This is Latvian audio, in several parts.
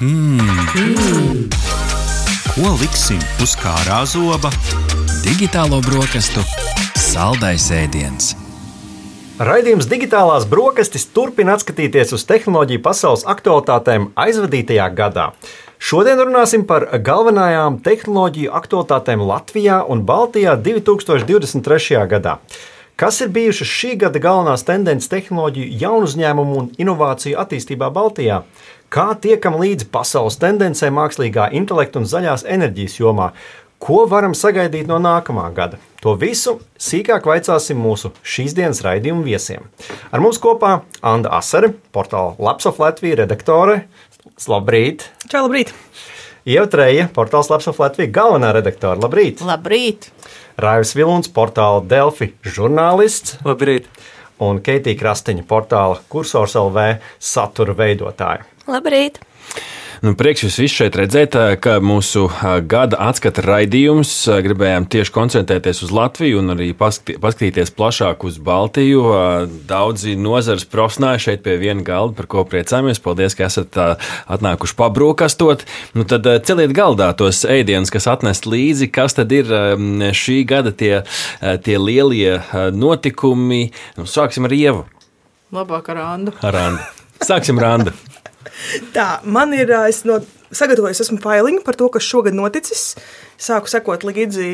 Ko liksim uz kārā zoba? Digitālo brokastu saldais ēdiens. Raidījums digitālās brokastis turpina atskatīties uz tehnoloģiju pasaules aktualitātēm aizvadītajā gadā. Šodien runāsim par galvenajām tehnoloģiju aktualitātēm Latvijā un Baltijā 2023. gadā. Kas ir bijušas šī gada galvenās tendences tehnoloģiju, jaunu uzņēmumu un inovāciju attīstībā Baltijā? Kā tiekam līdzi pasaules tendencēm mākslīgā intelekta un zaļās enerģijas jomā? Ko varam sagaidīt no nākamā gada? To visu sīkāk vaicāsim mūsu šīs dienas raidījuma viesiem. Ar mums kopā Anna Asere, portāla Lapsov Latvija redaktore. Labrīt! Čau, labrīt! Ieva Treja, portāls Lapsov Latvija galvenā redaktore. Labrīt! Labrīt! Raivis Vilons, portāla Delfi žurnālists. Labrīt! Un Keitija Krastiņa, portāla Kursors LV satura veidotāja. Labrīt! Nu, prieks jūs visus šeit redzēt, ka mūsu gada atskata raidījums gribējām tieši koncentrēties uz Latviju un arī paskatīties plašāk uz Baltiju. Daudzi nozares profesionāļi šeit pie viena galda, par ko priecājamies. Paldies, ka esat atnākuši pabrokastot. Nu, tad celiet galdā tos ēdienus, kas atnest līdzi, kas tad ir šī gada tie, tie lielie notikumi. Nu, sāksim ar Ievu. Labāk ar Andu. Ar Andu. Sāksim ar Andu. Tā, man ir, es no, sagatavojis esmu failingu par to, kas šogad noticis. Sāku sekot līdzi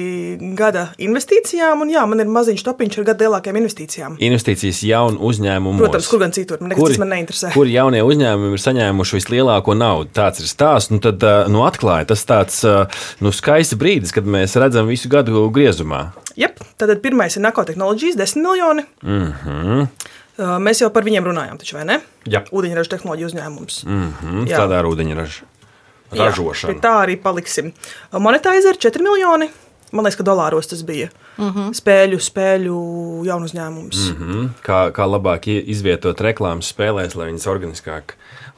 gada investīcijām, un jā, man ir maziņš topiņš ar gada lielākajām investīcijām. Investīcijas jaunu uzņēmumu. Protams, kur gan citur, man, nekas, man neinteresē. Kur jaunie uzņēmumi ir saņēmuši vislielāko naudu? Tāds ir stāsts. Nu, tad nu, atklāja tas tāds nu, skaists brīdis, kad mēs redzam visu gadu griezumā. Jep, tad pirmais ir Nako tehnoloģijas, 10 miljoni. Mm -hmm. Uh, Mēs jau par viņiem runājām, taču vai ne? Jā. Ūdeņraža tehnoloģiju uzņēmums. Mm -hmm. Jā. Tādā ūdeņraža Jā, ražošana. pie tā arī paliksim. Monetizer 4 miljoni. Man liekas, ka dolāros tas bija. Uh -huh. Spēļu, spēļu jaunu uzņēmums. Mm -hmm. kā, kā labāk ie- izvietot reklāmas spēlēs, lai viņas organiskāk,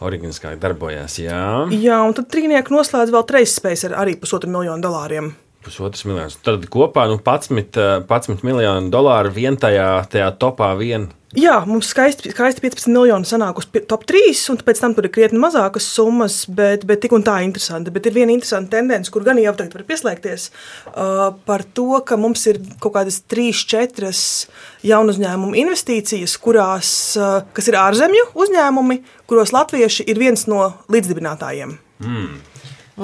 organiskāk darbojas. Jā, Jā, un tad trīnieki noslēdz vēl treizes spējas ar arī pusotru miljonu dolāriem. pusotrs miljonus. Tad kopā nu, 11, 11 miljonu dolāru vien tajā, tajā topā vien. Jā, mums skaisti, skaisti 15 miljoni sanāk uz top 3, un pēc tam tur ir krietni mazākas summas, bet, bet tik un tā interesanti. Bet ir viena interesanta tendence, kur gan jau tagad var pieslēgties, uh, par to, ka mums ir kaut kādas 3-4 jaunu uzņēmumu investīcijas, kurās, uh, kas ir ārzemju uzņēmumi, kuros latvieši ir viens no līdzdibinātājiem.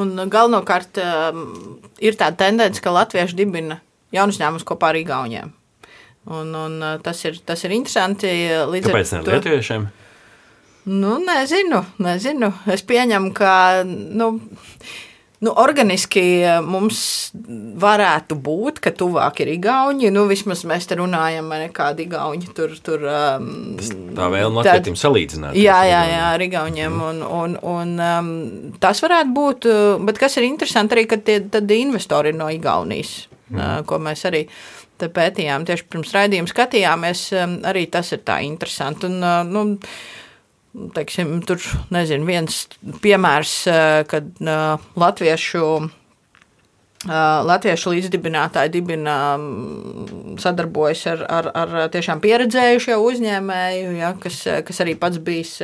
Un galvenokārt um, ir tā tendence, ka latvieši dibina jaunu uzņēmumus kopā ar Igauniem. Un, un uh, tas, ir, tas ir interesanti. Līdz Kāpēc ne lietuviešiem? Nu, nezinu, nezinu. Es pieņemu, ka nu, nu, organiski mums varētu būt, ka tuvāk ir Igauni. Nu, vismaz mēs te runājam, ne kādi Igauni tur. tur um, Tā vēlme latviešiem salīdzināt. Jā, jā, jā, ar Igauniem. Un, un, un, um, tas varētu būt, uh, bet kas ir interesanti arī, ka tie investori ir no Igaunijas, uh, ko mēs arī te pētījām. Tieši pirms raidījuma skatījāmies, um, arī tas ir tā interesanti. Un, uh, nu, teiksim, tur nezinu, viens piemērs, uh, kad uh, latviešu. Latviešu līdzdibinātāji dibina, mm, sadarbojas ar, ar, ar tiešām pieredzējušu jau uzņēmēju, ja, kas, kas arī pats bijis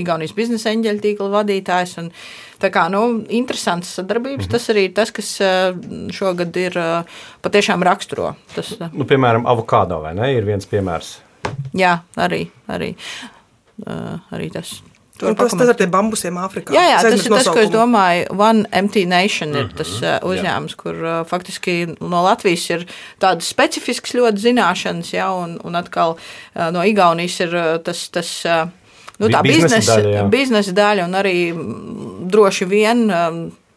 Igaunijas biznesa eņģeļa tīkla vadītājs. Un, tā kā nu, interesants sadarbības, tas arī ir tas, kas šogad ir patiešām raksturo. Tas, Nu, piemēram, avokado vai ne? Ir viens piemērs. jā, arī, arī, arī tas. Var tas, tas ar tiem bambusiem Āfrikā. Jā, jā tas ir tas, ko es nosaukumu. domāju. One Empty Nation ir tas uh, uzņēmums, kur uh, faktiski no Latvijas ir tādas specifiskas ļoti zināšanas, ja, un, un atkal uh, no Igaunijas ir tas. tas Nu, tā biznesa biznesa daļa, jā. daļa, biznesa daļa un arī mm, droši vien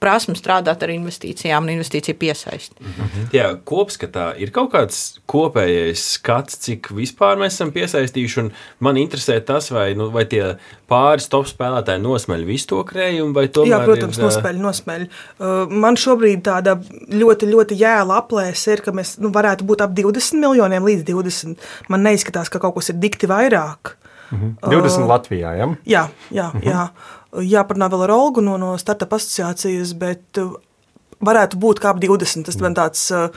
prasme strādāt ar investīcijām un investīciju piesaisti. Jā, kopskatā ir kaut kāds kopējais skats, cik vispār mēs esam piesaistījuši. un Man interesē tas, vai, nu, vai tie pāris top spēlētāji nosmeļ visu to krējumu, vai tomēr Jā, protams, ir, nospēļ, nospēļ. Uh, man šobrīd tāda ļoti, ļoti jēla aplēse ir, ka mēs nu, varētu būt ap 20 miljoniem līdz 20. Man neizskatās, ka kaut kas ir dikti vairāk. 20 Latvijā. Ja? Jā, jā, uh -huh. Jā. jāparunā vēl ar Olgu no, no Startup asociācijas, bet uh, varētu būt kā ap 20. Tas man tāds uh,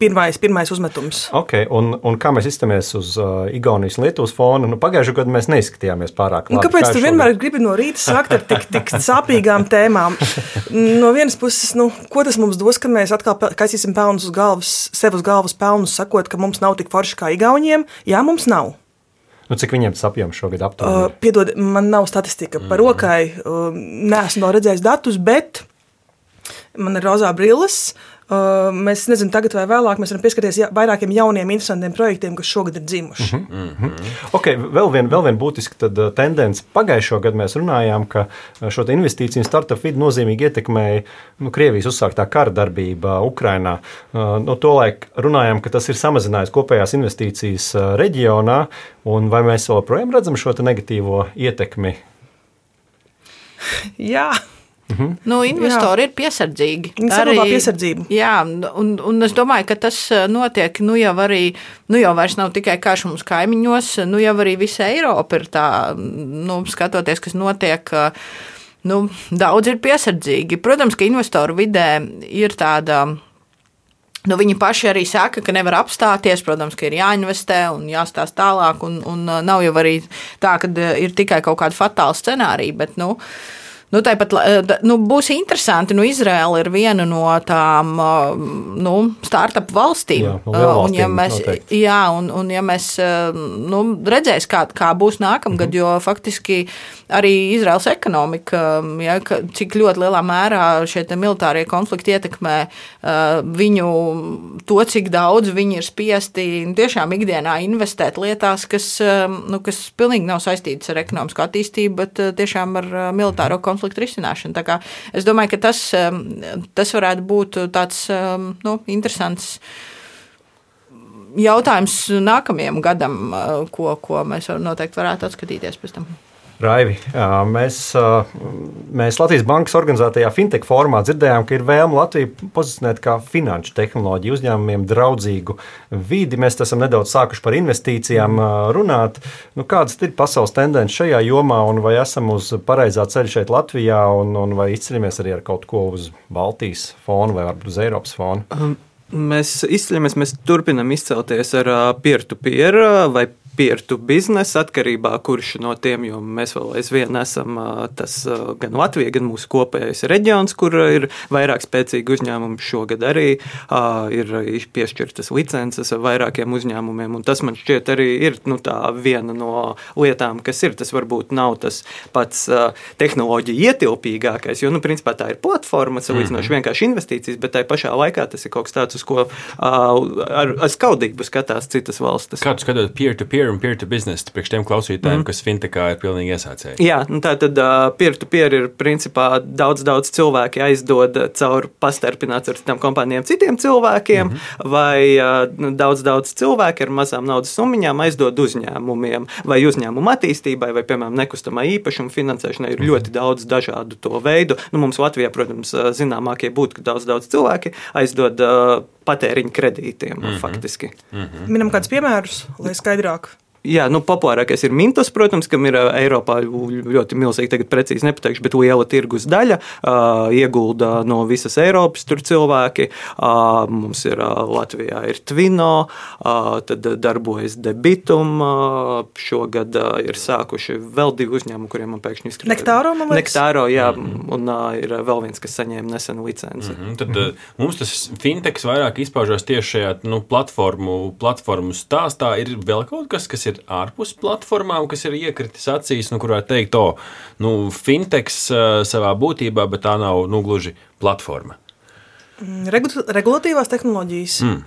pirmais, pirmais uzmetums. Okay, un, un kā mēs izskatāmies uz uh, Igaunijas un Lietuvas fona? Nu, Pagājušajā gadā mēs neizskatījāmies pārāk labi. Un kāpēc tu vienmēr gribi no rīta sākt ar tik, tik sāpīgām tēmām? No vienas puses, nu, ko tas mums dos, ka mēs atkal kaisīsim pelnus uz galvas, sev uz galvas pelnus, sakot, ka mums nav tik forši kā Igauniem? Jā, mums nav. Nu, cik viņiem tas apjoms šogad aptuveni? Uh, piedod, man nav statistika par mm. rokai. Uh, Nē, esmu redzējis datus, bet man ir rozā brilles. Uh, mēs nezinām, tagad vai vēlāk mēs varam pieskarties ja, vairākiem jauniem, interesantiem projektiem, kas šogad ir dzimuši. Mm -hmm. okay, vēl viena vēl vien būtiska tendence. Pagājušajā gadā mēs runājām, ka šo investīciju startup vidi nozīmīgi ietekmēja nu, Krievijas uzsāktā kara darbība Ukrajinā. No to laika runājām, ka tas ir samazinājis kopējās investīcijas reģionā, un vai mēs joprojām redzam šo negatīvo ietekmi? Jā. Mhm. Nu, investori jā. ir piesardzīgi. Viņi saglabā piesardzību. Jā, un, un es domāju, ka tas eh, notiek nu jau arī, nu jau vairs nav tikai karš mums kaimiņos, nu jau arī visa Eiropa ir tā, nu, skatoties, kas notiek. Eh, nu, daudz ir piesardzīgi. Protams, ka investoru vidē ir tāda Nu, viņi paši arī saka, ka nevar apstāties. Protams, ka ir jāinvestē un jāstāsta tālāk. Un, un uh, nav jau arī tā, ka uh, ir tikai kaut kāda fatāla scenārija. Bet, nu, Nu, tāpat eh, nu, būs interesanti. Nu, Izraela ir viena no tām eh, nu, startup valstīm. Jā, eh, un, ja mēs, noteikti. jā, un, un ja mēs nu, redzēsim, kā, kā būs nākamgad, mm -hmm. jo faktiski arī Izraels ekonomika, ja, cik ļoti lielā mērā šie militārie konflikti ietekmē viņu to, cik daudz viņi ir spiesti tiešām ikdienā investēt lietās, kas, nu, kas pilnīgi nav saistītas ar ekonomisko attīstību, bet tiešām ar militāro konfliktu konfliktu risināšanu. Es domāju, ka tas, um, tas varētu būt tāds um, nu, interesants jautājums nākamajam gadam, uh, ko, ko mēs noteikti varētu atskatīties pēc tam. Raivi, mēs, mēs Latvijas Bankas organizētajā fintech formā dzirdējām, ka ir vēlme Latviju pozicionēt kā finanšu tehnoloģiju uzņēmumiem draudzīgu vidi. Mēs esam nedaudz sākuši par investīcijām runāt. Nu, kādas ir pasaules tendences šajā jomā, un vai esam uz pareizā ceļa šeit Latvijā, un, un vai izceļamies arī ar kaut ko uz Baltijas fona vai varbūt uz Eiropas fona? Um. Mēs izceļamies, mēs turpinām izcelties ar peer-to-peer -peer vai peer-to biznesa atkarībā, kurš no tiem, jo mēs vēl aizvien esam tas gan Latvija, gan mūsu kopējais reģions, kur ir vairāk spēcīgi uzņēmumi. Šogad arī ir piešķirtas licences vairākiem uzņēmumiem, un tas man šķiet arī ir nu, viena no lietām, kas ir. Tas varbūt nav tas pats tehnoloģija ietilpīgākais, jo, nu, principā tā ir platforma, salīdzinoši -hmm. vienkārši investīcijas, bet tai pašā laikā tas ir kaut kas tāds, uz ko ar, ar skaudību skatās citas valstis. Kādu skatot peer-to-peer peer un peer-to-business, priekš tiem klausītājiem, mm. kas fintechā ir pilnīgi iesācēji. Jā, nu tā tad peer-to-peer ir principā daudz, daudz cilvēki aizdod caur pastarpināts ar citām kompānijām citiem cilvēkiem, mm -hmm. vai uh, daudz, daudz cilvēki ar mazām naudas summiņām aizdod uzņēmumiem, vai uzņēmumu attīstībai, vai, piemēram, nekustamā īpašuma finansēšanai ir mm -hmm. ļoti daudz dažādu to veidu. Nu, mums Latvijā, protams, zināmākie būtu, ka daudz, daudz cilvēki aizdod patēriņa kredītiem mm -hmm. faktiski. Mm -hmm. Minam kādus piemērus, lai skaidrāk. Jā, nu, populārākais ir Mintos, protams, kam ir Eiropā ļoti milzīgi, tagad precīzi nepateikšu, bet liela tirgus daļa. Uh, iegulda no visas Eiropas tur cilvēki. Uh, mums ir uh, Latvijā ir Twino, uh, tad darbojas Debitum. Šogad ir sākuši vēl divi uzņēmumi, kuriem man pēkšņi izskatās. Nektāro, man liekas. Nektāro, jā, mm -hmm. un ir vēl viens, kas saņēma nesenu licenci. Mm -hmm. Tad mm -hmm. mums tas fintechs vairāk izpaužās tieši šajā nu, platformu, platformu stāstā. Ir vēl kaut kas, kas ir ir ārpus platformām, kas ir iekritis acīs, nu, kurā teikt, o, nu, fintechs uh, savā būtībā, bet tā nav nu, gluži platforma. Mm, regulatīvās tehnoloģijas. Mm.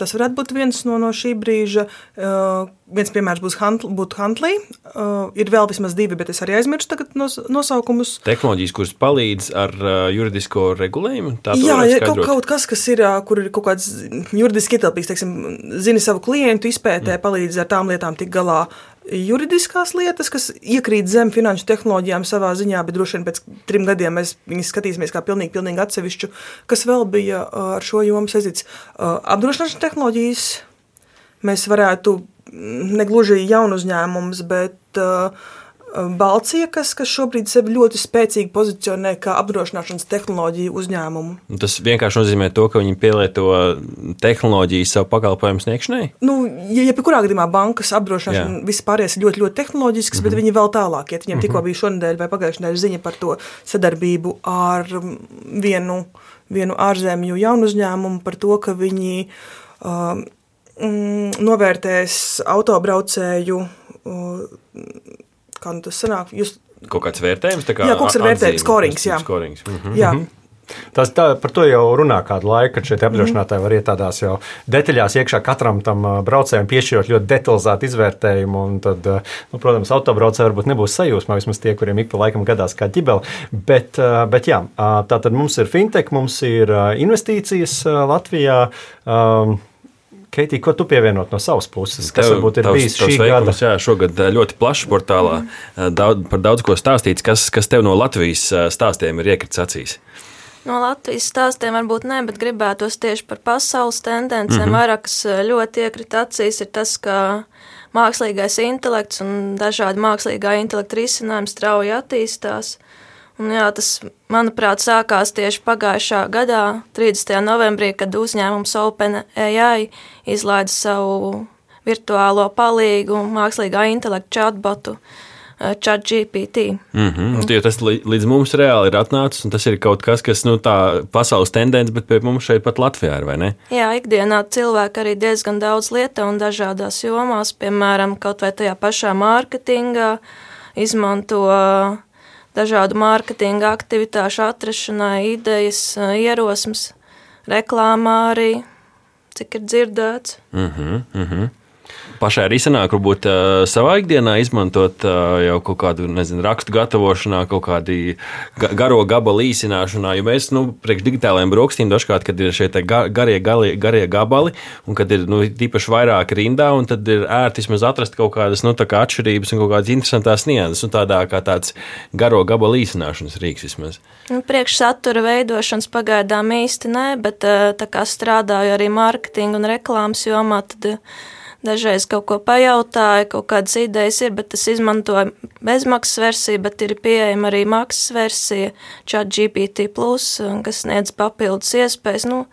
Tas varētu būt viens no, no šī brīža. Uh, viens piemērs būs Hunt, Huntley. Uh, ir vēl vismaz divi, bet es arī aizmirsu tagad nos, nosaukumus. Tehnoloģijas, kuras palīdz ar uh, juridisko regulējumu. Jā, ja kaut, kaut kas, kas ir, uh, kur ir kaut kāds juridiski ietilpīgs, teiksim, zini savu klientu izpētē, mm. palīdz ar tām lietām tik galā juridiskās lietas, kas iekrīt zem finanšu tehnoloģijām savā ziņā, bet droši vien pēc trim gadiem mēs viņus skatīsimies kā pilnīgi, pilnīgi atsevišķu, kas vēl bija uh, ar šo jomu saistīts. Uh, apdrošināšanas tehnoloģijas mēs varētu negluži jaunu uzņēmumus, bet uh, Balcija, kas, kas šobrīd sevi ļoti spēcīgi pozicionē kā apdrošināšanas tehnoloģiju uzņēmumu. Tas vienkārši nozīmē to, ka viņi pielieto tehnoloģiju savu pakalpojumu sniegšanai. Nu, ja jebkurā gadījumā bankas apdrošināšana vispārējais ir ļoti, ļoti tehnoloģisks, mm -hmm. bet viņi vēl tālāk iet. Viņiem mm -hmm. tikko bija šonadēļ vai pagājušajā nedēļā ziņa par to sadarbību ar vienu, vienu ārzemju jaunu uzņēmumu par to, ka viņi um, novērtēs autobraucēju uh, kā nu tas sanāk. Jūs... Kaut kāds vērtējums, kā jā, kaut kas ir vērtējums, skorings. Jā. skorings. Mm -hmm. jā. Tas tā, par to jau runā kādu laiku, kad šeit apdrošinātāji var iet tādās jau detaļās iekšā katram tam braucējam piešķirot ļoti detalizētu izvērtējumu. Tad, nu, protams, autobraucēji varbūt nebūs sajūsmā, vismaz tie, kuriem ik pa laikam gadās kā ģibeli. Bet, bet jā, tā tad mums ir fintech, mums ir investīcijas Latvijā. Keitī, ko tu pievienot no savas puses? Kas Tev, varbūt ir tavs, bijis šī veikums, gada? Jā, šogad ļoti plašs portālā daudz, par daudz ko stāstīts. Kas, kas tev no Latvijas stāstiem ir iekritis acīs? No Latvijas stāstiem varbūt ne, bet gribētos tieši par pasaules tendencēm. Mm -hmm. Vairāk, kas ļoti iekrita acīs, ir tas, ka mākslīgais intelekts un dažādi mākslīgā intelekta risinājumi strauji attīstās. Un jā, tas, manuprāt, sākās tieši pagājušā gadā, 30. novembrī, kad uzņēmums OpenAI izlaida savu virtuālo palīgu mākslīgā intelekta chatbotu. Eh, ChatGPT. Mm -hmm. Jo tas līdz mums reāli ir atnācis, un tas ir kaut kas, kas nu, tā pasaules tendence, bet pie mums šeit pat Latvijā ir, vai ne? Jā, ikdienā cilvēki arī diezgan daudz lieto un dažādās jomās, piemēram, kaut vai tajā pašā mārketingā izmanto uh, dažādu mārketinga aktivitāšu atrašanai, idejas, ierosmes, reklāmā arī, cik ir dzirdēts. Mm -hmm, mm -hmm pašai arī sanāk, varbūt savā ikdienā izmantot jau kaut kādu nezinu, rakstu gatavošanā, kaut kādu ga garo gabalu īsināšanā. Jo mēs, nu, priekš digitālajiem brokastīm, dažkārt, kad ir šie garie, galie, garie gabali, un kad ir nu, īpaši vairāk rindā, un tad ir ērti vismaz atrast kaut kādas nu, kā atšķirības un kaut kādas interesantas nianses, un tādā kā tāds garo gabalu īsināšanas rīks vismaz. Nu, Priekšsatura veidošanas pagaidām īsti nē, bet tā kā strādāju arī mārketinga un reklāmas jomā, tad Dažreiz kaut ko pajautāja, kaut kādas idejas ir, bet es izmantoju bezmaksas versiju, bet ir pieejama arī maksas versija, chat GPT, kas sniedz papildus iespējas, nu,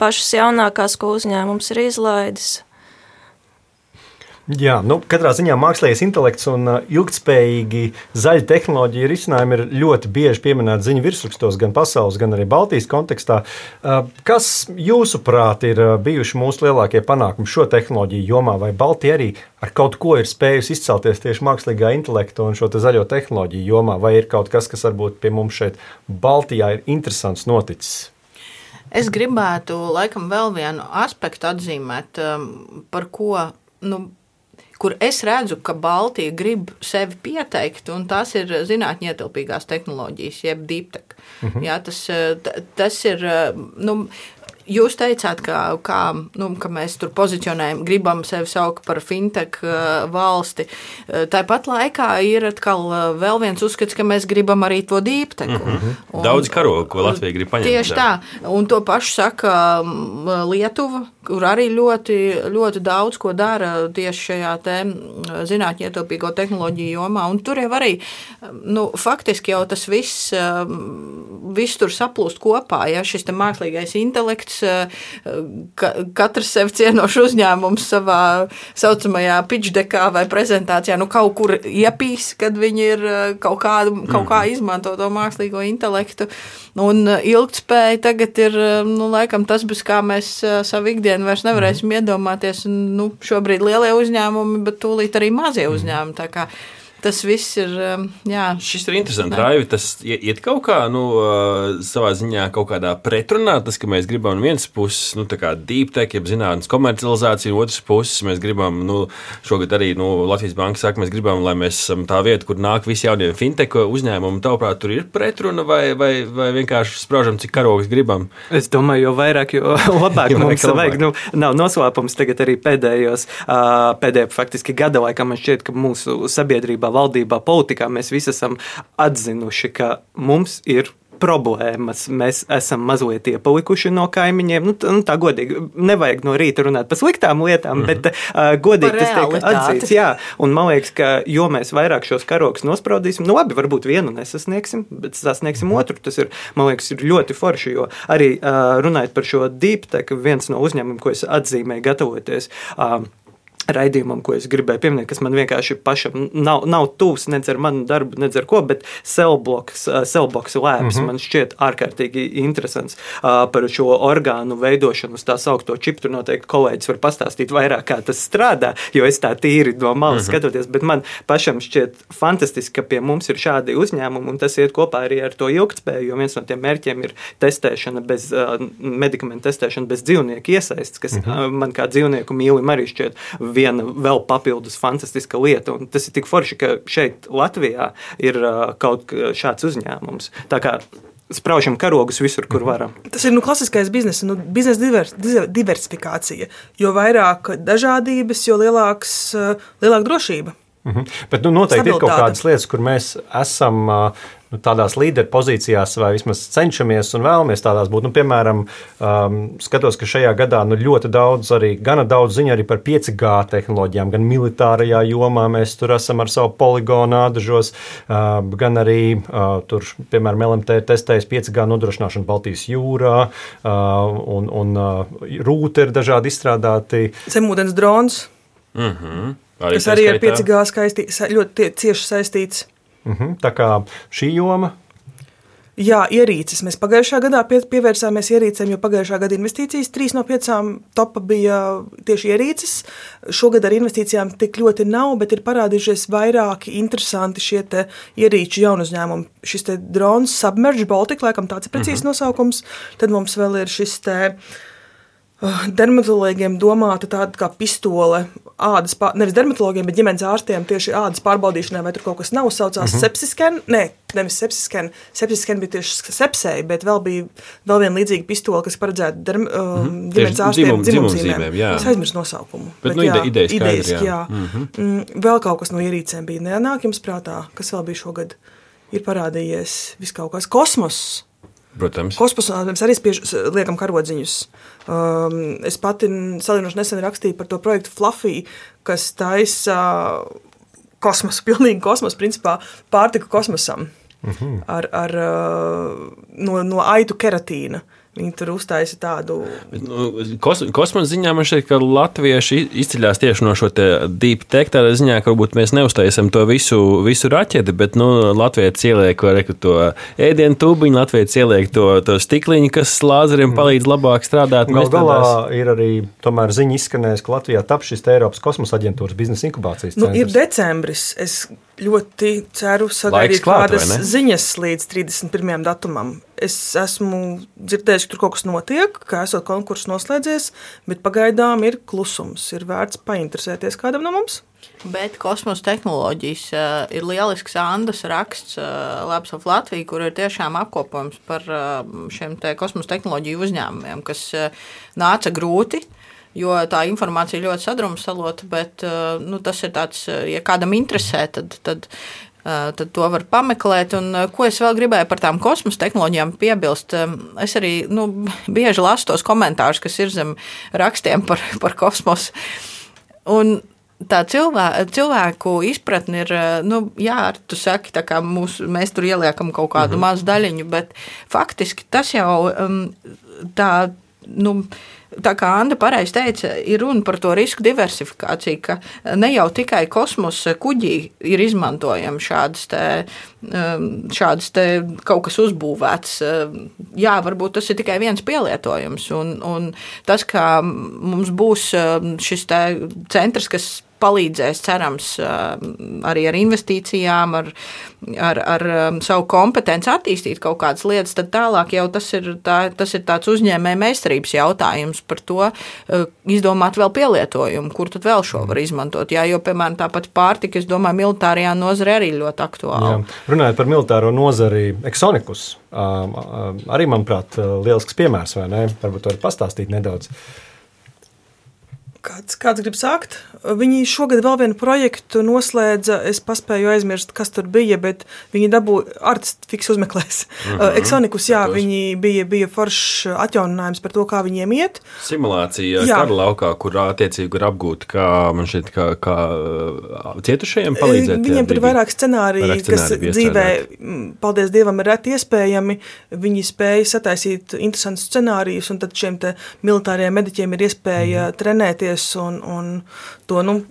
pašas jaunākās, ko uzņēmums ir izlaidis. Jā, nu, katrā ziņā mākslīgais intelekts un uh, ilgspējīgi zaļa tehnoloģija risinājumi ir ļoti bieži pieminēti ziņu virsrakstos, gan pasaules, gan arī Baltijas kontekstā. Uh, kas, jūsuprāt, ir uh, bijuši mūsu lielākie panākumi šo tehnoloģiju jomā, vai Baltija arī ar kaut ko ir spējusi izcelties tieši mākslīgā intelekta un šo te zaļo tehnoloģiju jomā, vai ir kaut kas, kas varbūt pie mums šeit Baltijā ir interesants noticis? Es gribētu laikam vēl vienu aspektu atzīmēt, um, par ko nu, kur es redzu, ka Baltija grib sevi pieteikt, un tās ir zinātnē ietilpīgās tehnoloģijas, jeb deep tech. Mm -hmm. Jā, tas, tas ir. Nu, Jūs teicāt, ka, kā, nu, ka mēs tur pozicionējam, gribam sevi saukt par fintech uh, valsti. Uh, tāpat laikā ir atkal uh, vēl viens uzskats, ka mēs gribam arī to dīpteku. Mm -hmm. Daudz karogu, ko Latvija grib paņemt. Tieši tā, un to pašu saka um, Lietuva, kur arī ļoti, ļoti daudz ko dara tieši šajā te zinātņu ietaupīgo tehnoloģiju jomā. Un tur jau arī, nu, faktiski jau tas viss, viss tur saplūst kopā, ja šis mākslīgais intelekts eh, ka, katrs sev cienošs uzņēmums savā saucamajā pitchdekā vai prezentācijā nu, kaut kur iepīs, kad viņi ir kaut, kādu, kaut kā mhm. izmanto to mākslīgo intelektu. Un eh, ilgtspēja tagad ir nu, laikam tas, bez kā mēs savu ikdienu vairs nevarēsim mhm. iedomāties. Nu, šobrīd lielie uzņēmumi, bet tūlīt arī mazie mhm. uzņēmumi tas viss ir. Um, jā. Šis ir interesants. Raivi, tas iet kaut kā nu, uh, savā ziņā kaut kādā pretrunā. Tas, ka mēs gribam no vienas puses nu, deep tech, jeb zinātnīs komercializāciju, otras puses mēs gribam, nu, šogad arī nu, Latvijas Banka saka, mēs gribam, lai mēs esam tā vieta, kur nāk visi jaunie fintech uzņēmumi. Tavuprāt, tur ir pretruna vai, vai, vai vienkārši sprāžam, cik karogs gribam? Es domāju, jo vairāk, jo labāk jo mums labāk. vajag. Nu, nav noslēpums tagad arī pēdējos, pēdējā faktiski gada laikā man šķiet, ka mūsu sabiedrībā valdībā, politikā mēs visi esam atzinuši, ka mums ir problēmas. Mēs esam mazliet iepalikuši no kaimiņiem. Nu, tā, nu, tā godīgi, nevajag no rīta runāt par sliktām lietām, mm -hmm. bet uh, godīgi tas tiek atzīts. Jā, un man liekas, ka jo mēs vairāk šos karogus nospraudīsim, nu labi, varbūt vienu nesasniegsim, bet sasniegsim otru. Tas ir, man liekas, ir ļoti forši, jo arī uh, runājot par šo deep tech, viens no uzņēmumiem, ko es atzīmēju gatavoties. Uh, raidījumam, ko es gribēju pieminēt, kas man vienkārši pašam nav, nav tuvs nedz ar manu darbu, nedz ar ko, bet Cellbox, uh, Cellbox Labs mm -hmm. man šķiet ārkārtīgi interesants uh, par šo orgānu veidošanu uz tā saukto čipu. Tur noteikti kolēģis var pastāstīt vairāk, kā tas strādā, jo es tā tīri no malas mm -hmm. skatoties, bet man pašam šķiet fantastiski, ka pie mums ir šādi uzņēmumi, un tas iet kopā arī ar to ilgtspēju, jo viens no tiem mērķiem ir testēšana bez, uh, medikamentu testēšana bez dzīvnieku iesaistes, kas mm -hmm. man kā dzīvnieku mīlim arī šķiet viena vēl papildus fantastiska lieta. Un tas ir tik forši, ka šeit Latvijā ir uh, kaut šāds uzņēmums. Tā kā spraužam karogus visur, kur varam. Tas ir nu, klasiskais biznesa, nu, biznesa divers, diver- diversifikācija. Jo vairāk dažādības, jo lielāks, uh, lielāka drošība. Mhm. Bet nu, noteikti ir kaut Stabilitāte. kādas lietas, kur mēs esam ā, nu, tādās līderpozīcijās, vai vismaz cenšamies un vēlamies tādās būt. Nu, piemēram, um, skatos, ka šajā gadā nu, ļoti daudz, arī gana daudz ziņu arī par 5G tehnoloģijām, gan militārajā jomā mēs tur esam ar savu poligonu ādažos, uh, gan arī uh, tur, piemēram, LMT ir testējis 5G nodrošināšanu Baltijas jūrā, uh, un, un uh, rūti ir dažādi izstrādāti. Zemūdens drons, Arī kas tā arī ar skaitā. 5G skaistī, sa- ļoti cieši saistīts. Mhm. Tā kā šī joma Jā, ierīces. Mēs pagājušā gadā pie, pievērsāmies ierīcēm, jo pagājušā gada investīcijas trīs no piecām topa bija tieši ierīces. Šogad ar investīcijām tik ļoti nav, bet ir parādījušies vairāki interesanti šie ierīču jaunu uzņēmumi. Šis drons Submerge Baltic, laikam tāds ir precīzs nosaukums. Tad mums vēl ir šis te. uh, Dermatologiem domāta tāda kā pistole, ādas, pār, nevis dermatologiem, bet ģimenes ārstiem tieši ādas pārbaudīšanai, vai tur kaut kas nav. Saucās mm -hmm. sepsisken, nē, nevis sepsisken. Sepsisken bija tieši sepsēji, bet vēl bija vēl viena līdzīga pistole, kas paredzēta derm, mm -hmm. ģimenes Tieši ārstiem dzimum- dzimumzīmēm. dzimumzīmēm, jā. Es aizmirsu nosaukumu. Bet, nu, ide- ideja idejiski, jā. jā. Mm -hmm. Vēl kaut kas no ierīcēm bija nenāk jums prātā, kas vēl bija šogad. Ir parādījies viss kaut kas kosmos. Protams. Kosmosā mēs arī spiež, liekam karodziņus. Um, es pati salīdzinoši nesen rakstīju par to projektu Fluffy, kas taisa kosmosu, pilnīgi kosmosu, principā pārtiku kosmosam ar, ar, uh, no, no aitu keratīna. Viņi tur uztaisa tādu Nu, Kos, kosmosa ziņā man šķiet, ka latvieši izceļas tieši no šo te deep tech. Tādā ziņā, ka varbūt mēs neuztaisām to visu, visu raķeti, bet nu, Latvijas ieliek reku, to ēdienu tubiņu, Latvijas ieliek to, to stikliņu, kas lāzeriem palīdz labāk strādāt. Galu Mēs galā tādās- ir arī tomēr ziņa izskanējusi, ka Latvijā tap šis Eiropas kosmosa aģentūras biznesa inkubācijas Nu, ir centrs. decembris. Es ļoti ceru sagaidīt kādas ziņas līdz 31. datumam. Es esmu dzirdējis, ka tur kaut kas notiek, ka esot konkurss noslēdzies, bet pagaidām ir klusums. Ir vērts painteresēties kādam no mums. Bet kosmosa tehnoloģijas uh, ir lielisks Andas raksts uh, Labs of Latviju, kur ir tiešām apkopojums par uh, šiem te kosmosa tehnoloģiju uzņēmumiem, kas uh, nāca grūti. Jo tā informācija ļoti sadrumstalota, bet nu, tas ir tāds, ja kādam interesē, tad, tad, tad to var pameklēt. Un, uh, ko es vēl gribēju par tām kosmosa tehnoloģijām piebilst, um, es arī nu, bieži lasu tos komentārus, kas ir zem rakstiem par, par kosmosu. Un tā cilvē, cilvēku izpratne ir, eh, nu, jā, tu saki, tā kā mūs, mēs tur ieliekam kaut kādu mm -hmm. mazu daļiņu, bet faktiski tas jau um, tā. Nu, Tā kā Anna pareizi teica, ir runa par to risku diversifikāciju, ka ne jau tikai kosmosa kuģī ir izmantojami šādas, te, um, šādas te kaut kas uzbūvēts. Um, Jā, varbūt tas ir tikai viens pielietojums. Un, un tas, ka mums būs um, šis centrs, kas palīdzēs, cerams, arī ar investīcijām, ar, ar, ar savu kompetenci attīstīt kaut kādas lietas, tad tālāk jau tas ir, tā, tas ir tāds uzņēmēja meistarības jautājums par to, izdomāt vēl pielietojumu, kur tad vēl šo var izmantot. Jā, jo, piemēram, tāpat pārtika, es domāju, militārajā nozare arī ļoti aktuāla. Jā. Runājot par militāro nozari, Exonikus arī, manuprāt, lielisks piemērs, vai ne? Varbūt var pastāstīt nedaudz. Kāds, kāds grib sākt? Viņi šogad vēl vienu projektu noslēdza. Es paspēju aizmirst, kas tur bija, bet viņi dabūja artifiks uzmeklēs. Mm -hmm. Exonikus, jā, Skatos. viņi bija, bija foršs atjauninājums par to, kā viņiem iet. Simulācija jā. kara laukā, kur attiecīgi ir apgūta, kā man šeit, kā, kā cietušajiem palīdzēt. Viņiem tur ir vairāk scenāriju, vairāk kas dzīvē, paldies Dievam, ir reti iespējami. Viņi spēja sataisīt interesantus scenārijus, un tad šiem militāriem mediķiem ir iespēja mm. trenēties darboties un, un to nu,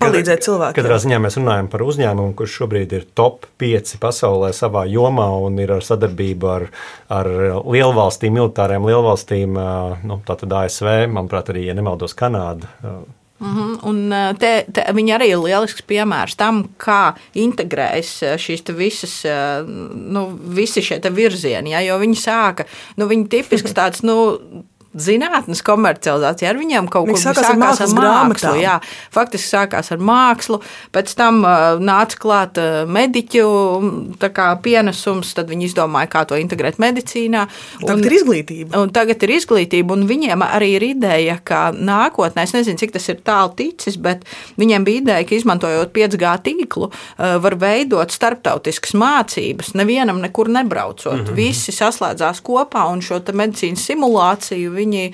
palīdzēt cilvēkiem. Katrā ziņā mēs runājam par uzņēmumu, kurš šobrīd ir top 5 pasaulē savā jomā un ir ar sadarbību ar, ar lielvalstīm, militāriem lielvalstīm, nu, tātad ASV, manuprāt, arī, ja nemaldos, Kanāda. Mm -hmm. Un te, te, viņi arī ir lielisks piemērs tam, kā integrējas šīs visas, nu, visi šie virzieni. Ja, jo viņi sāka, nu, viņi tipisks tāds, nu, zinātnes komercializācija. Ar viņiem kaut kas sākās, sākās ar mākslu. Jā, faktiski sākās ar mākslu, pēc tam uh, nāca klāt uh, mediķu kā, pienesums, tad viņi izdomāja, kā to integrēt medicīnā. Un, tagad ir izglītība. Un tagad ir izglītība, un viņiem arī ir ideja, ka nākotnē, es nezinu, cik tas ir tālu ticis, bet viņiem bija ideja, ka izmantojot 5G tīklu, uh, var veidot starptautiskas mācības, nevienam nekur nebraucot. Mm -hmm. Visi saslēdzās kopā un šo medicīnas simulāciju viņi,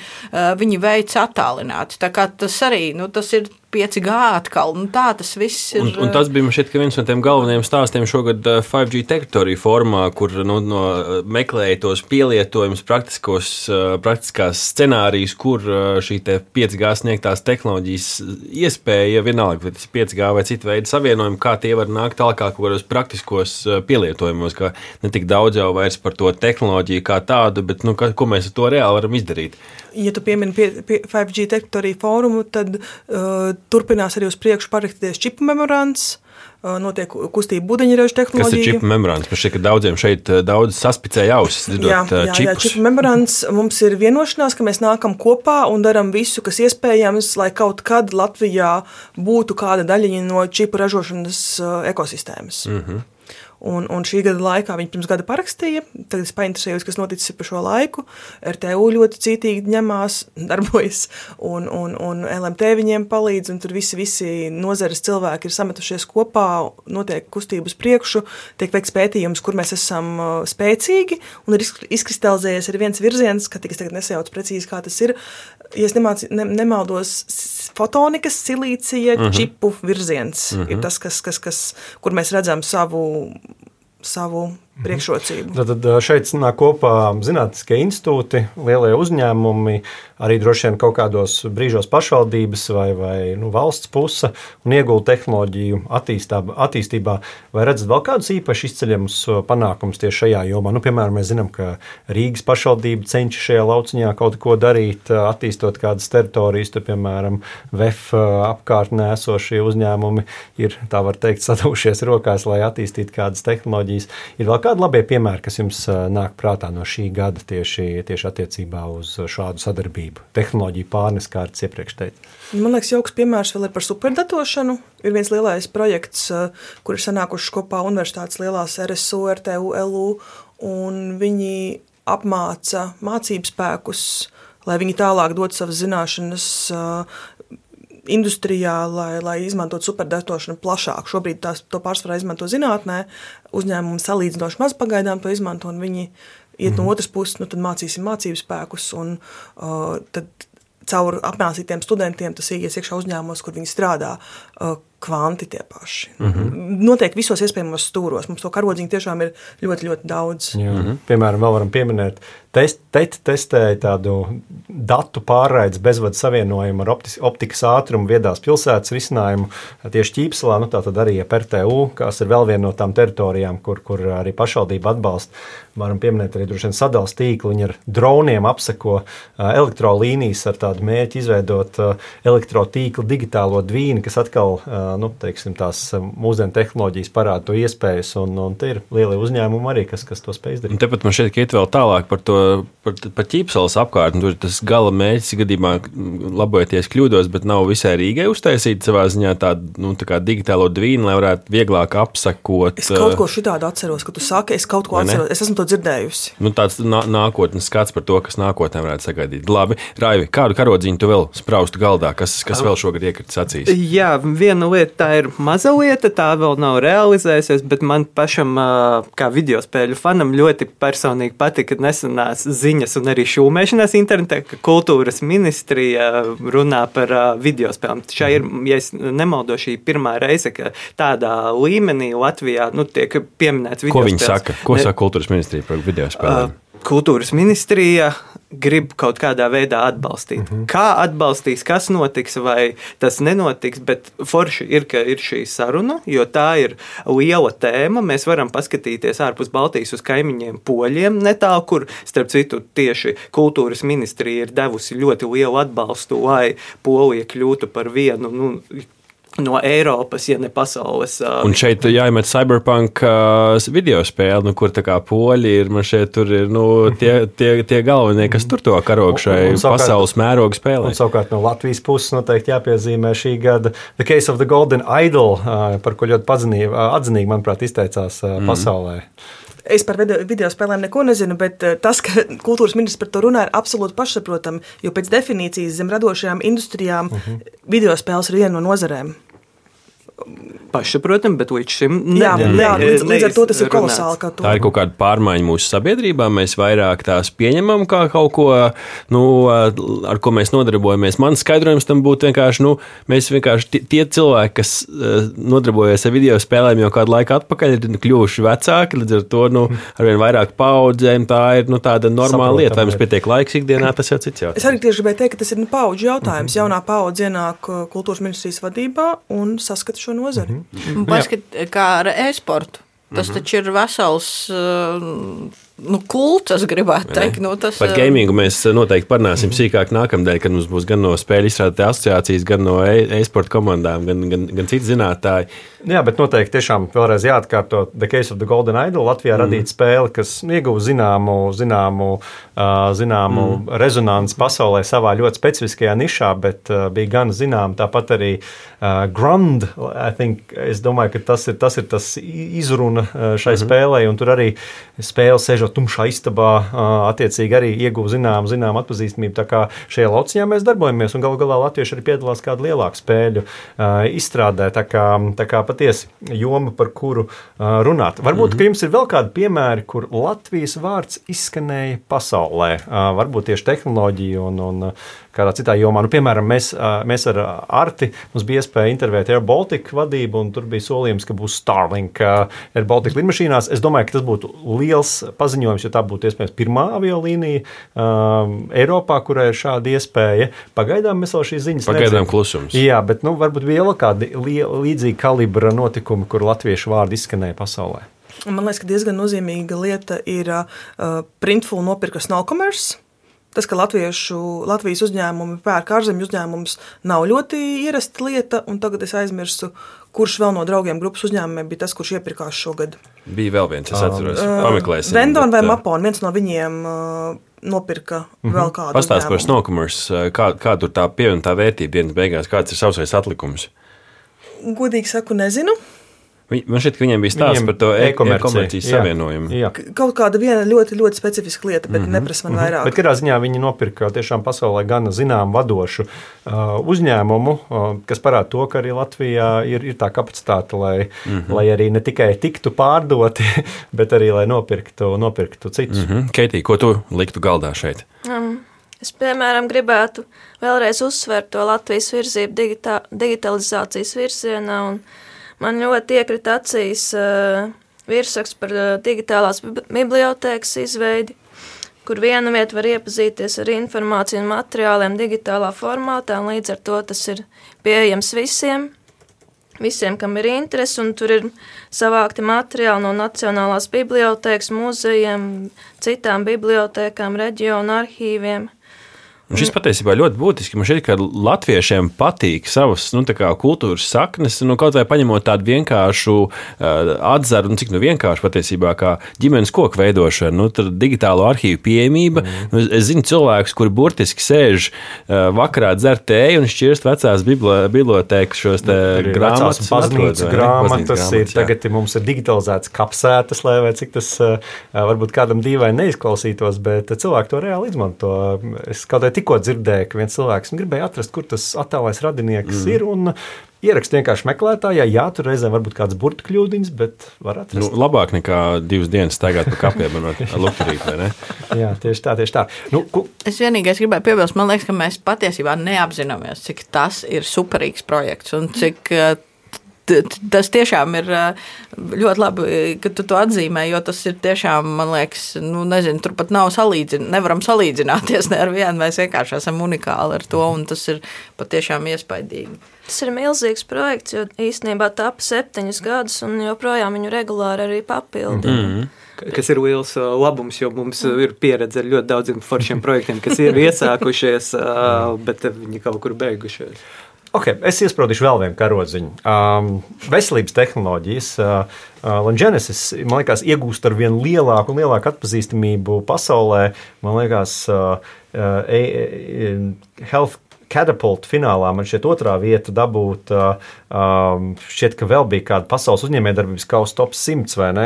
viņi veic attālināti. Tā kā tas arī nu, tas ir 5G atkal. Nu, tā tas viss ir. Un, un tas bija šeit, viens no tiem galvenajiem stāstiem šogad 5G teritoriju formā, kur nu, no, meklēja tos pielietojumus, praktiskos, praktiskās scenārijus, kur šī 5G sniegtās tehnoloģijas iespēja, vienalga, vai tas ir 5G vai cita veida savienojumi, kā tie var nākt tālāk kaut kādos praktiskos pielietojumos, ka ne tik daudz jau vairs par to tehnoloģiju kā tādu, bet nu, ka, ko mēs ar to reāli varam izdarīt. Ja tu piemini pie, pie 5G teritoriju fórumu, tad uh, turpinās arī uz priekšu parakstīties čipu memorands. Notiek kustība buļbuļsaktas tehnoloģija. Tas ir čipu memorāns. Man šķiet, ka daudziem šeit daudz saspicēja ausis. Jā, jā, čipus. jā, čipu memorāns. Mums ir vienošanās, ka mēs nākam kopā un darām visu, kas iespējams, lai kaut kad Latvijā būtu kāda daļiņa no čipu ražošanas ekosistēmas. Mm -hmm. Un, un šī gada laikā viņi pirms gada parakstīja. Tad es painteresējos, kas noticis pa šo laiku. RTU ļoti cītīgi ņemās, darbojas, un, un, un LMT viņiem palīdz. Tur visi, visi nozares cilvēki ir sametušies kopā, notiek kustība uz priekšu, tiek veikts pētījums, kur mēs esam uh, spēcīgi. Un ir izkristalizējies arī viens virziens, ka tikai tagad nesajauc precīzi, kā tas ir. Ja es nemāc, ne, nemaldos, fotonikas, silīcija, uh mhm. -huh. čipu virziens uh -huh. ir mhm. tas, kas, kas, kas, kur mēs redzam savu, savu priekšrocību. Tad, tad šeit nāk kopā zinātniskie institūti, lielie uzņēmumi, arī droši vien kaut kādos brīžos pašvaldības vai, vai nu, valsts puse un iegulda tehnoloģiju attīstā, attīstībā. Vai redzat vēl kādus īpaši izceļamus panākumus tieši šajā jomā? Nu, piemēram, mēs zinām, ka Rīgas pašvaldība cenšas šajā lauciņā kaut ko darīt, attīstot kādas teritorijas, tur, piemēram, VF apkārtnē esošie uzņēmumi ir, tā var teikt, sadūšies rokās, lai attīstītu kādas tehnoloģijas. Ir vēl kādi labie piemēri, kas jums nāk prātā no šī gada tieši, tieši attiecībā uz šādu sadarbību, tehnoloģiju pārnes, kā es iepriekš teicu? Man liekas, jauks piemērs vēl ir par superdatošanu. Ir viens lielais projekts, kur ir sanākuši kopā universitātes lielās RSU, RTU, LU, un viņi apmāca mācību spēkus, lai viņi tālāk dotu savas zināšanas industrijā, lai, lai izmantotu superdatošanu plašāk. Šobrīd tās, to pārsvarā izmanto zinātnē, uzņēmumi salīdzinoši maz pagaidām to izmanto, un viņi iet mm. no mhm. otras puses, nu, tad mācīsim mācību spēkus, un uh, tad caur apmācītiem studentiem tas ies iekšā uzņēmumos, kur viņi strādā. Uh, kvanti tie paši. Mm -hmm. Noteikti visos iespējamos stūros. Mums to karodziņu tiešām ir ļoti, ļoti daudz. Jā. Mm -hmm. Piemēram, vēl varam pieminēt, test, TET testēja tādu datu pārraides bezvadu savienojumu ar optis, optikas ātrumu viedās pilsētas risinājumu tieši Ķīpselā, nu tā tad arī ap RTU, kas ir vēl viena no tām teritorijām, kur, kur arī pašvaldība atbalsta. Varam pieminēt arī droši vien sadals tīklu, viņi ar droniem apseko elektrolīnijas ar tādu mērķi izveidot elektrotīklu digitālo dvīni, kas atkal nu, teiksim, tās mūsdienu tehnoloģijas parāda to iespējas, un, un te ir lieli uzņēmumi arī, kas, kas to spēj izdarīt. Un tepat man šeit iet vēl tālāk par to, par, par ķīpsalas apkārtni. Tur tas gala mērķis gadījumā labojoties kļūdos, bet nav visai Rīgai uztaisīt savā ziņā tādu nu, tā digitālo dvīnu, lai varētu vieglāk apsakot. Es kaut ko šitādu atceros, ka tu saki, es kaut ko atceros, es esmu to dzirdējusi. Nu, tāds nā, nākotnes skats par to, kas nākotnē varētu sagaidīt. Labi, Raivi, kādu karodziņu tu vēl spraustu galdā, kas, kas vēl šogad iekritis acīs? Jā, viena lieta tā ir maza lieta, tā vēl nav realizējusies, bet man pašam, kā video spēļu fanam, ļoti personīgi patika nesenās ziņas un arī šūmēšanās internetā, ka kultūras ministrija runā par video spēlēm. Šā ir, ja nemaldos, šī pirmā reize, ka tādā līmenī Latvijā nu, tiek pieminēts video spēles. Ko viņi saka? Ko saka kultūras ministrija par video spēlēm? Uh, kultūras ministrija grib kaut kādā veidā atbalstīt. Mm -hmm. Kā atbalstīs, kas notiks, vai tas nenotiks, bet forši ir, ka ir šī saruna, jo tā ir liela tēma. Mēs varam paskatīties ārpus Baltijas uz kaimiņiem, poļiem, netālu, kur, starp citu, tieši kultūras ministrija ir devusi ļoti lielu atbalstu, lai Polija kļūtu par vienu nu, no Eiropas, ja ne pasaules. Un šeit jāiemet cyberpunk uh, video spēle, nu, kur tā kā poļi ir. Man šeit tur ir nu, tie, tie, tie galvenie, kas tur to karogu šai un, un savukārt, pasaules mēroga spēlē. Un savukārt no Latvijas puses noteikti jāpiezīmē šī gada The Case of the Golden Idol, uh, par ko ļoti pazinīgi, uh, atzinīgi, manuprāt, izteicās uh, mm. pasaulē. Es par video, video spēlēm neko nezinu, bet tas, ka kultūras ministrs par to runā, ir absolūti pašsaprotami. Jo pēc definīcijas zem radošajām industrijām uh -huh. video spēles ir viena no nozarēm pašsaprotami, bet līdz šim ne, jā, ne, jā, līdz, līdz ar to tas ir kolosāli. Tā ir kaut kāda pārmaiņa mūsu sabiedrībā. Mēs vairāk tās pieņemam kā kaut ko, nu, ar ko mēs nodarbojamies. Mans skaidrojums tam būtu vienkārši, nu, mēs vienkārši tie cilvēki, kas nodarbojas ar video spēlēm jau kādu laiku atpakaļ, ir kļuvuši vecāki. Līdz ar to nu, arvien vairāk paudzēm tā ir nu, tāda normāla Saprotam, lieta. Vai mums pietiek laiks ikdienā, tas jau cits jautājums. Es arī tieši gribēju teikt, ka tas ir nu, paudžu jautājums. Mm -hmm. Jaunā paudze ienāk kultūras ministrijas vadībā un saskata šo nozari. Mm -hmm. Paskat, kā ar e-sportu. Tas mm -hmm. taču ir vesels uh, nu, kults, gribētu teikt. Nu, tas, Par gamingu mēs noteikti parunāsim sīkāk nākamnedēļ, kad mums būs gan no spēļu izstrādātāju asociācijas, gan no e, e-sporta komandām, gan, gan, gan citi zinātnēji. Jā, bet noteikti tiešām vēlreiz jāatkārto The Case of the Golden Idol. Latvijā mm. radīta spēle, kas ieguva zināmu, zināmu, uh, zināmu mm. rezonanci pasaulē savā ļoti specifiskajā nišā, bet uh, bija gan zināma tāpat arī uh, Grand. Think, es domāju, ka tas ir tas, ir tas izruna šai mm. spēlei, un tur arī spēle sēž sēžot tumšā istabā, attiecīgi arī ieguva zinām, zinām atpazīstamību. Tā kā šajā lauciņā mēs darbojamies, un galu galā latvieši arī piedalās kādu lielāku spēļu izstrādē. Tā kā, tā kā patiesi joma, par kuru runāt. Varbūt, -hmm. ka jums ir vēl kādi piemēri, kur Latvijas vārds izskanēja pasaulē. Varbūt tieši tehnoloģija un, un kādā citā jomā. Nu, piemēram, mēs, mēs ar Arti bija iespēja intervēt Air Baltica vadību, un tur bija solījums, ka būs Starlink Air Baltica lidmašīnās. Es domāju, ka tas būtu liels paziņojums, jo tā būtu iespējams pirmā aviolīnija um, Eiropā, kurai ir šāda iespēja. Pagaidām mēs vēl šīs ziņas Pagaidām redzam. klusums. Jā, bet nu, varbūt bija vēl kādi līdzīgi kalibra notikumi, kur latviešu vārdi izskanēja pasaulē. Man liekas, ka diezgan nozīmīga lieta ir uh, Printful nopirka Snowcommerce. Tas, ka latviešu, Latvijas uzņēmumi pērk ārzemju uzņēmumus, nav ļoti ierasta lieta. Tagad es aizmirsu, kurš vēl no draugiem grupas uzņēmumiem bija tas, kurš iepirkās šogad. Bija vēl viens, es atceros, uh, pameklēsim. Vendon vai Mapon, viens no viņiem. Uh, nopirka uh mhm. -huh. vēl kādu. Pastāstiet par snowcommerce, kā, kā tur tā pievienotā vērtība dienas beigās, kāds ir savs atlikums? Godīgi saku, nezinu. Man šķiet, ka viņiem bija stāsts viņiem par to e-komercijas e savienojumu. Jā. Kaut kāda viena ļoti, ļoti specifiska lieta, bet mm -hmm. neprasa man mm -hmm. vairāk. Bet kādā ziņā viņi nopirka tiešām pasaulē gana zinām vadošu uh, uzņēmumu, uh, kas parāda to, ka arī Latvijā ir, ir tā kapacitāte, lai, mm -hmm. lai arī ne tikai tiktu pārdoti, bet arī lai nopirktu, nopirktu citus. Mm -hmm. Keitī, ko tu liktu galdā šeit? Um. Es, piemēram, gribētu vēlreiz uzsvērt to Latvijas virzību digita digitalizācijas virzienā un Man ļoti iekrita acīs uh, virsraksts par uh, digitālās bibliotēkas izveidi, kur viena vieta var iepazīties ar informāciju un materiāliem digitālā formātā, un līdz ar to tas ir pieejams visiem, visiem, kam ir interesi, un tur ir savākti materiāli no Nacionālās bibliotēkas, muzejiem, citām bibliotēkām, reģionu arhīviem. Un šis patiesībā ļoti būtiski. Man šķiet, ka latviešiem patīk savas nu, kā, kultūras saknes, nu, kaut vai paņemot tādu vienkāršu uh, atzaru, nu, cik nu vienkārši patiesībā kā ģimenes koku veidošana, nu, digitālo arhīvu pieejamība. Mm. Nu, es zinu cilvēkus, kuri burtiski sēž uh, vakarā dzer tēju un šķirst vecās bibliotēkas šos grāmatas. Baznīcas grāmatas ir, tagad mums ir digitalizētas kapsētas, lai vai cik tas uh, varbūt kādam dīvaini neizklausītos, bet cilvēki to reāli izmanto. Es kaut kā tikko dzirdēju, ka viens cilvēks gribēja atrast, kur tas attēlais radinieks mm. ir. Un, Ierakst vienkārši meklētājā, jā, tur reizēm var būt kāds burbuļu kļūdiņš, bet var atrast. Nu, labāk nekā divas dienas staigāt pa kapiem un lukturīt, vai ne? jā, tieši tā, tieši tā. Nu, ku... Es vienīgais gribēju piebilst, man liekas, ka mēs patiesībā neapzināmies, cik tas ir superīgs projekts un cik tas tiešām ir ļoti labi, ka tu to atzīmē, jo tas ir tiešām, man liekas, nu, nezinu, tur pat nav salīdzināts, nevaram salīdzināties ne ar vienu, mēs vienkārši esam unikāli ar to, un tas ir patiešām iespaidīgi. Tas ir milzīgs projekts, jo īstenībā tapa septiņus gadus, un joprojām viņu regulāri arī papildina. Mm -hmm. Kas ir liels labums, jo mums ir pieredze ar ļoti daudziem foršiem projektiem, kas ir iesākušies, bet viņi kaut kur beigušies. Okay, es iesprūdīšu vēl vienu karodziņu. Um, veselības tehnoloģijas. Uh, uh, Longenesis, man liekas, iegūst ar vien lielāku un lielāku atpazīstamību pasaulē. Man liekas, uh, uh, Health Catapult finālā man šķiet otrā vieta dabūt. Um, šķiet, ka vēl bija kāda pasaules uzņēmējdarbības kausa top 100 vai ne?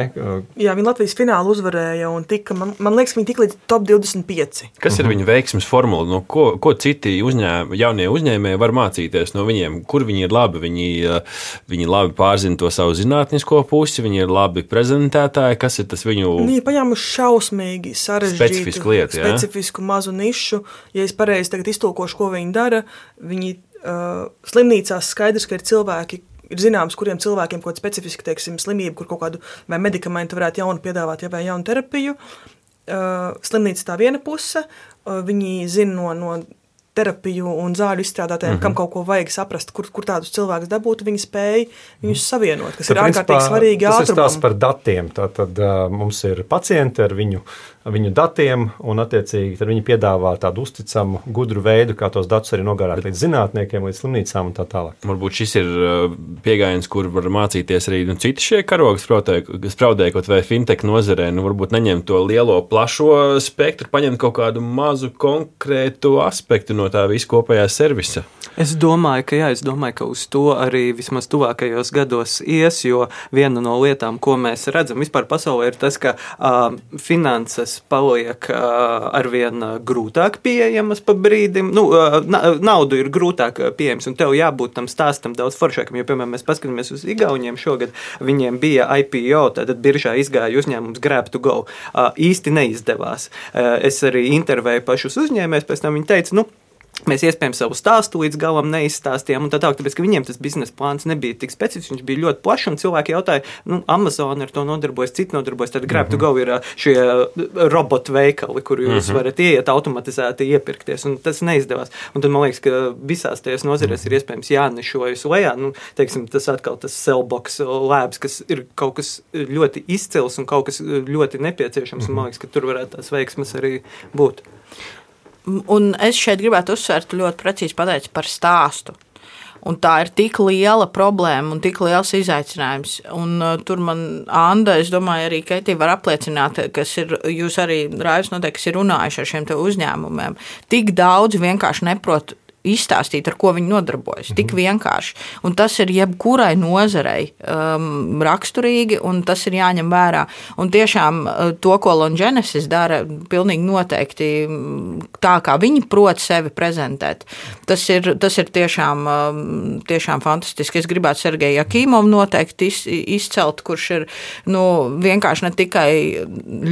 Jā, viņi Latvijas finālu uzvarēja un tika, man, man liekas, viņi tika līdz top 25. Kas ir viņu veiksmes formula? No ko, ko citi uzņēm, jaunie uzņēmēji var mācīties no viņiem? Kur viņi ir labi? Viņi, viņi labi pārzina to savu zinātnisko pusi, viņi ir labi prezentētāji. Kas ir tas viņu? Viņi ir paņēmuši šausmīgi sarežģītu, specifisku lietu, specifisku mazu nišu. Ja es pareizi tagad iztulkošu, ko viņi dara dara. Viņi uh, slimnīcās skaidrs, ka ir cilvēki. Ir zināms, kuriem cilvēkiem kaut kāda specifiska teiksim, slimība, kur kaut kādu vai medikamentu varētu jaunu piedāvāt, ja vai jaunu terapiju. Uh, slimnīca tā viena puse, uh, viņi zina no, no terapiju un zāļu izstrādātājiem, mm -hmm. kam kaut ko vajag saprast, kur, kur tādus cilvēkus dabūt, viņi spēj viņus savienot, kas tā, ir ārkārtīgi svarīgi. Tas ātrumam. ir tās par datiem. Tātad mums ir pacienti ar viņu viņu datiem, un attiecīgi viņi piedāvā tādu uzticamu, gudru veidu, kā tos datus arī nogādāt līdz zinātniekiem, līdz slimnīcām un tā tālāk. Varbūt šis ir uh, pieejams, kur var mācīties arī nu, citi šie karogi, spraudēji kaut vai fintech nozarē. Nu, varbūt neņemt to lielo, plašo spektru, paņemt kaut kādu mazu konkrētu aspektu no tā viskopējā servisa. Es domāju, ka, jā, es domāju, ka uz to arī vismaz tuvākajos gados ies, jo viena no lietām, ko mēs redzam vispār pasaulē, ir tas, ka uh, finanses paliek uh, arvien grūtāk pieejamas pa brīdim. Nu, naudu ir grūtāk pieejams, un tev jābūt tam stāstam daudz foršākam. Jo, piemēram, mēs paskatāmies uz Igauniem šogad, viņiem bija IPO, tad biržā izgāja uzņēmums Grab to Go. Īsti neizdevās. Es arī intervēju pašus uzņēmējus, pēc tam viņi teica, nu, Mēs iespējams savu stāstu līdz galam neizstāstījām, un tā tālāk, tāpēc, ka viņiem tas biznesa plāns nebija tik specifisks, viņš bija ļoti plašs, un cilvēki jautāja, nu, Amazon ar to nodarbojas, citi nodarbojas, tad Grab mm -hmm. to go ir šie robotu veikali, kur jūs mm -hmm. varat ieiet automatizēti iepirkties, un tas neizdevās. Un tad man liekas, ka visās tajās nozarēs ir iespējams jānešojas lejā, nu, teiksim, tas atkal tas cellbox lēbs, kas ir kaut kas ļoti izcils un kaut kas ļoti nepieciešams, mm -hmm. un man liekas, ka tur varētu tās veiksmas arī būt. Un es šeit gribētu uzsvērt ļoti precīzi pateikt par stāstu. Un tā ir tik liela problēma un tik liels izaicinājums. Un, uh, tur man Anna, es domāju, arī Keitija var apliecināt, kas ir, jūs arī Raivs noteikti ir runājuši ar šiem uzņēmumiem. Tik daudz vienkārši neprot izstāstīt, ar ko viņi nodarbojas. -hmm. Tik vienkārši. Un tas ir jebkurai nozarei um, raksturīgi, un tas ir jāņem vērā. Un tiešām uh, to, ko Longenesis dara, pilnīgi noteikti mm, tā, kā viņi prot sevi prezentēt, tas ir, tas ir tiešām, um, tiešām fantastiski. Es gribētu Sergeju Jakīmovu noteikti iz, izcelt, kurš ir nu, vienkārši ne tikai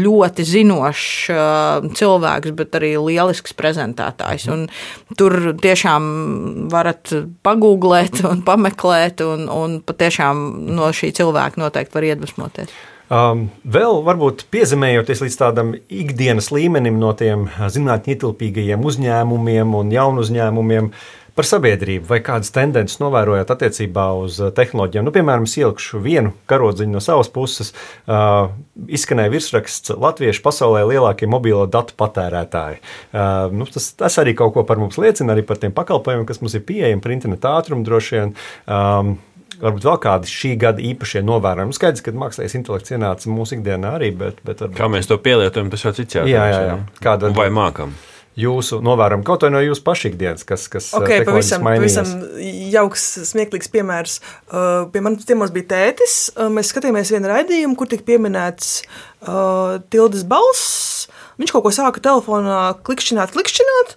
ļoti zinošs uh, cilvēks, bet arī lielisks prezentētājs. Un tur tieši tiešām varat pagūglēt un pameklēt, un, un patiešām no šī cilvēka noteikti var iedvesmoties. Um, vēl varbūt piezemējoties līdz tādam ikdienas līmenim no tiem zinātnē ietilpīgajiem uzņēmumiem un jaunu uzņēmumiem, Par sabiedrību vai kādas tendences novērojat attiecībā uz uh, tehnoloģijām? Nu, piemēram, es ielikšu vienu karodziņu no savas puses. Uh, izskanēja virsraksts Latviešu pasaulē lielākie mobilo datu patērētāji. Uh, nu, tas, tas arī kaut ko par mums liecina, arī par tiem pakalpojumiem, kas mums ir pieejami par internetu ātrumu droši vien. Um, varbūt vēl kādi šī gada īpašie novērojumi. Skaidrs, ka mākslīgais intelekts ienāca mūsu ikdienā arī, bet, bet varbūt... Kā mēs to pielietojam, tas jau cits jautājums. Jā, jā, jā. Kāda vai mākam? Jūsu novērojumi kaut vai no jūsu paša ikdienas, kas, kas okay, pavisam, mainījies. pavisam jauks, smieklīgs piemērs. Uh, pie manis ciemos bija tētis. Uh, mēs skatījāmies vienu raidījumu, kur tika pieminēts uh, tildes balss. Viņš kaut ko sāka telefonā klikšķināt, klikšķināt.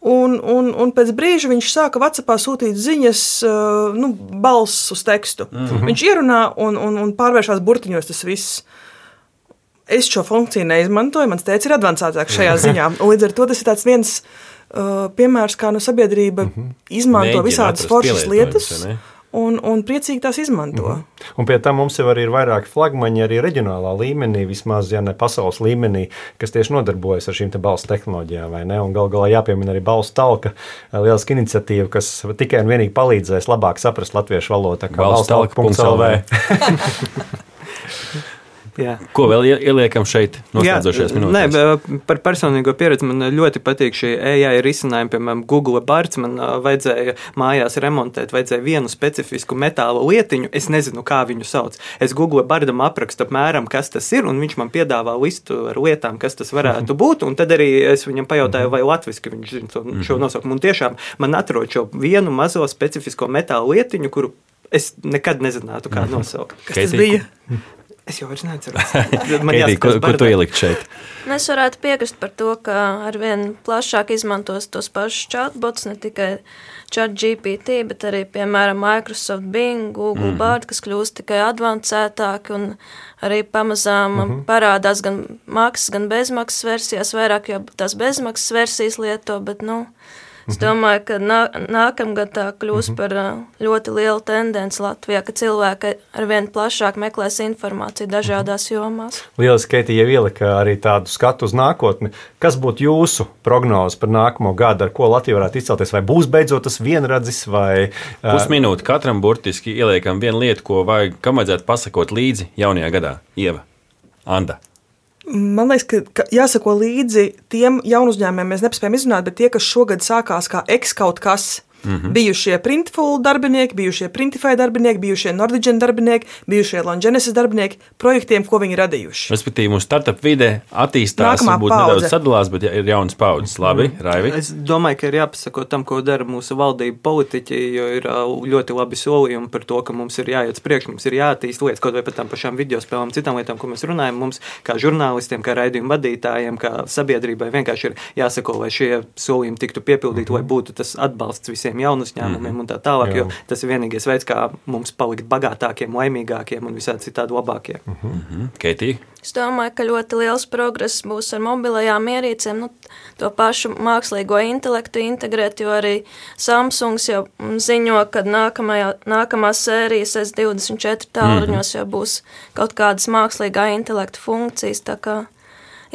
Un, un, un pēc brīža viņš sāka Vācijā sūtīt ziņas, nu, balss uz tekstu. Mm -hmm. Viņš ierunā un, un, un pārvēršas burtiņos tas viss. Es šo funkciju neizmantoju, mans tēvs ir avansētāks šajā ziņā. Līdz ar to tas ir viens uh, piemērs, kā nu, sabiedrība mm -hmm. izmanto Mēģina visādas foršas lietas. Un, un priecīgi tās izmanto. Mm -hmm. Un pie tam mums jau ir vairāki flagmaņi arī reģionālā līmenī, vismaz ja ne pasaules līmenī, kas tieši nodarbojas ar šīm te balss tehnoloģijām. Galu galā jāpiemina arī balss talka, lieliska iniciatīva, kas tikai un vienīgi palīdzēs labāk saprast latviešu valodu. Balss talka.lv Jā. Ko vēl ieliekam šeit, noslēdzošajās minūtēs? Nē, par personīgo pieredzi man ļoti patīk šī AI risinājuma, piemēram, Google Barts. Man vajadzēja mājās remontēt, vajadzēja vienu specifisku metāla lietiņu. Es nezinu, kā viņu sauc. Es Google Bardam aprakstu apmēram, kas tas ir, un viņš man piedāvā listu ar lietām, kas tas varētu būt. Un tad arī es viņam pajautāju, vai latviešu viņš zina to, šo nosaukumu. Un tiešām man atrod šo vienu mazo specifisko metāla lietiņu, kuru es nekad nezinātu, kā nosaukt. Kas tas bija? Es jau vairs neatceros. Man Keitī, ko, ko tu ielikt šeit? Es varētu piekrist par to, ka arvien plašāk izmantos tos pašus chatbots, ne tikai ChatGPT, bet arī, piemēram, Microsoft Bing, Google mm -hmm. Bard, kas kļūst tikai advancētāki un arī pamazām mm -hmm. parādās gan maksas, gan bezmaksas versijās, vairāk jau tās bezmaksas versijas lieto, bet, nu, Es mhm. domāju, ka nā, nākamgad tā kļūs -hmm. par ļoti lielu tendenci Latvijā, ka cilvēki arvien plašāk meklēs informāciju dažādās mhm. jomās. Lieliski, Keiti, jau ielika arī tādu skatu uz nākotni. Kas būtu jūsu prognoze par nākamo gadu, ar ko Latvija varētu izcelties? Vai būs beidzot tas vienradzis vai? Pusminūte katram burtiski ieliekam vienu lietu, ko vajag, kam vajadzētu pasakot līdzi jaunajā gadā. Ieva, Anda. Man liekas, ka, ka jāsako līdzi tiem jaunu uzņēmumiem, mēs nespējam izrunāt, bet tie, kas šogad sākās kā eks kaut kas, Mm -hmm. Bijušie Printful darbinieki, bijušie Printify darbinieki, bijušie Nordigen darbinieki, bijušie Longenesis darbinieki, projektiem, ko viņi radījuši. Respektīvi, mūsu startup vide attīstās, Nākamā varbūt paudze. nedaudz sadalās, bet ir jaunas paudzes. Labi, mm -hmm. Raivi. Es domāju, ka ir jāpasako tam, ko dara mūsu valdība politiķi, jo ir ļoti labi solījumi par to, ka mums ir jāiet priekš, mums ir jāattīst lietas, kaut vai par tām pašām video spēlēm, citām lietām, ko mēs runājam. Mums, kā žurnālistiem, kā raidījumu vadītājiem, kā sabiedrībai, vienkārši ir jāsako, lai šie solījumi tiktu piepildīti, mm -hmm. lai būtu tas atbalsts visiem visiem jaunu uzņēmumiem mm un tā tālāk. Jo tas ir vienīgais veids, kā mums palikt bagātākiem, laimīgākiem un visādi citādi labākiem. Mm -hmm. Keitī? Es domāju, ka ļoti liels progress būs ar mobilajām ierīcēm, nu, to pašu mākslīgo intelektu integrēt, jo arī Samsungs jau ziņo, ka nākamajā, nākamās sērijas S24 tālruņos mm -hmm. jau būs kaut kādas mākslīgā intelekta funkcijas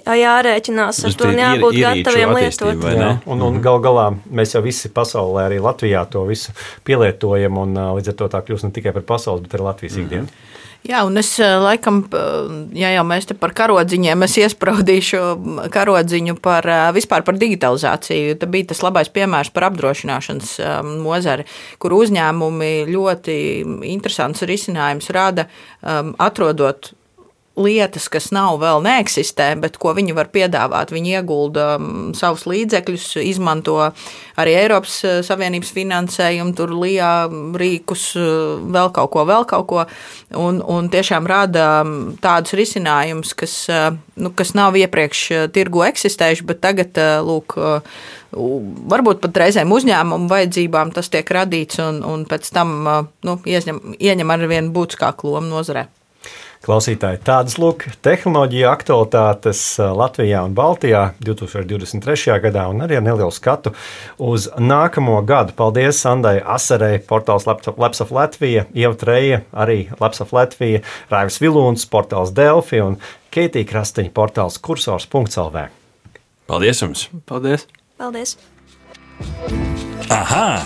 jārēķinās ar to un jābūt gataviem lietot. Jā, un, un gal galā mēs jau visi pasaulē, arī Latvijā to visu pielietojam, un līdz ar to tā kļūst ne tikai par pasaules, bet arī Latvijas mm -hmm. ikdienu. Jā, un es laikam, ja jau mēs te par karodziņiem, es iespraudīšu karodziņu par vispār par digitalizāciju. Tā bija tas labais piemērs par apdrošināšanas nozari, kur uzņēmumi ļoti interesants risinājums rada, atrodot lietas, kas nav vēl neeksistē, bet ko viņi var piedāvāt. Viņi iegulda um, savus līdzekļus, izmanto arī Eiropas uh, Savienības finansējumu, tur lijā rīkus, uh, vēl kaut ko, vēl kaut ko, un, un tiešām rada um, tādus risinājumus, kas, uh, nu, kas nav iepriekš tirgu eksistējuši, bet tagad, lūk, varbūt pat reizēm uzņēmumu vajadzībām tas tiek radīts un, un pēc tam nu, ieņem, ieņem ar vienu būtiskāku lomu nozarē. Klausītāji, tādas lūk, tehnoloģija aktualitātes uh, Latvijā un Baltijā 2023. gadā, un arī ar nelielu skatu uz nākamo gadu. Paldies Sandai Asarei, portāls Labs of Latvija, Ieva Treja, arī Labs of Latvija, Raivs Vilūns, portāls Delfi un Keitija Krastiņa, portāls kursors.lv. Paldies jums! Paldies! Paldies! Aha!